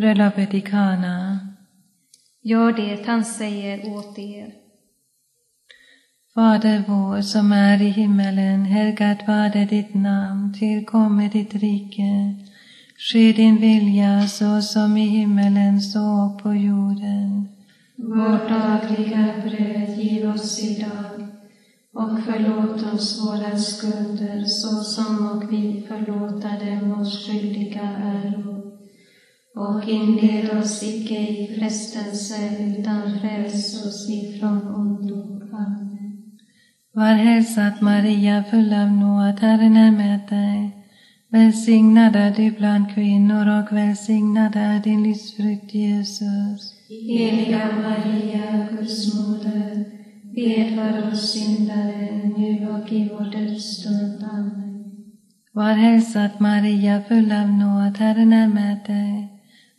Bröllopet i Kana. Gör det han säger åt er. Fader vår som är i himmelen, helgat varde ditt namn, tillkomme ditt rike. Ske din vilja så som i himmelen så på jorden. Vårt dagliga bröd giv oss idag och förlåt oss våra skulder så som och vi förlåta dem oss skyldiga äro. Och inled oss icke i frestelse utan fräls oss ifrån ondo. Amen. Var hälsad Maria, full av nåd, Herren är med dig. Välsignad är du bland kvinnor och välsignad är din livsfrukt Jesus. Heliga Maria, Guds moder, bed för oss syndare nu och i vår dödsstund. Amen. Var hälsad Maria, full av nåd, Herren är med dig.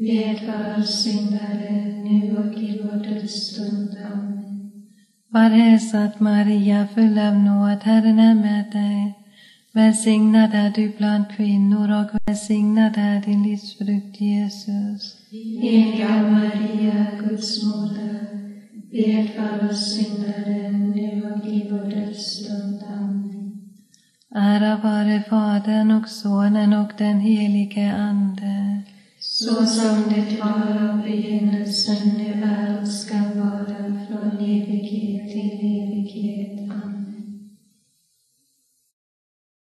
bed för oss syndare nu och i vår dödsstund. Amen. Var hälsad Maria, full av nåd, Herren är med dig. Välsignad är du bland kvinnor och välsignad är din livsfrukt Jesus. Heliga Maria, Guds moder, bed för oss syndare nu och i vår dödsstund. Amen. Ära vare Fadern och Sonen och den helige Ande. Så som det var av begynnelsen, nu är och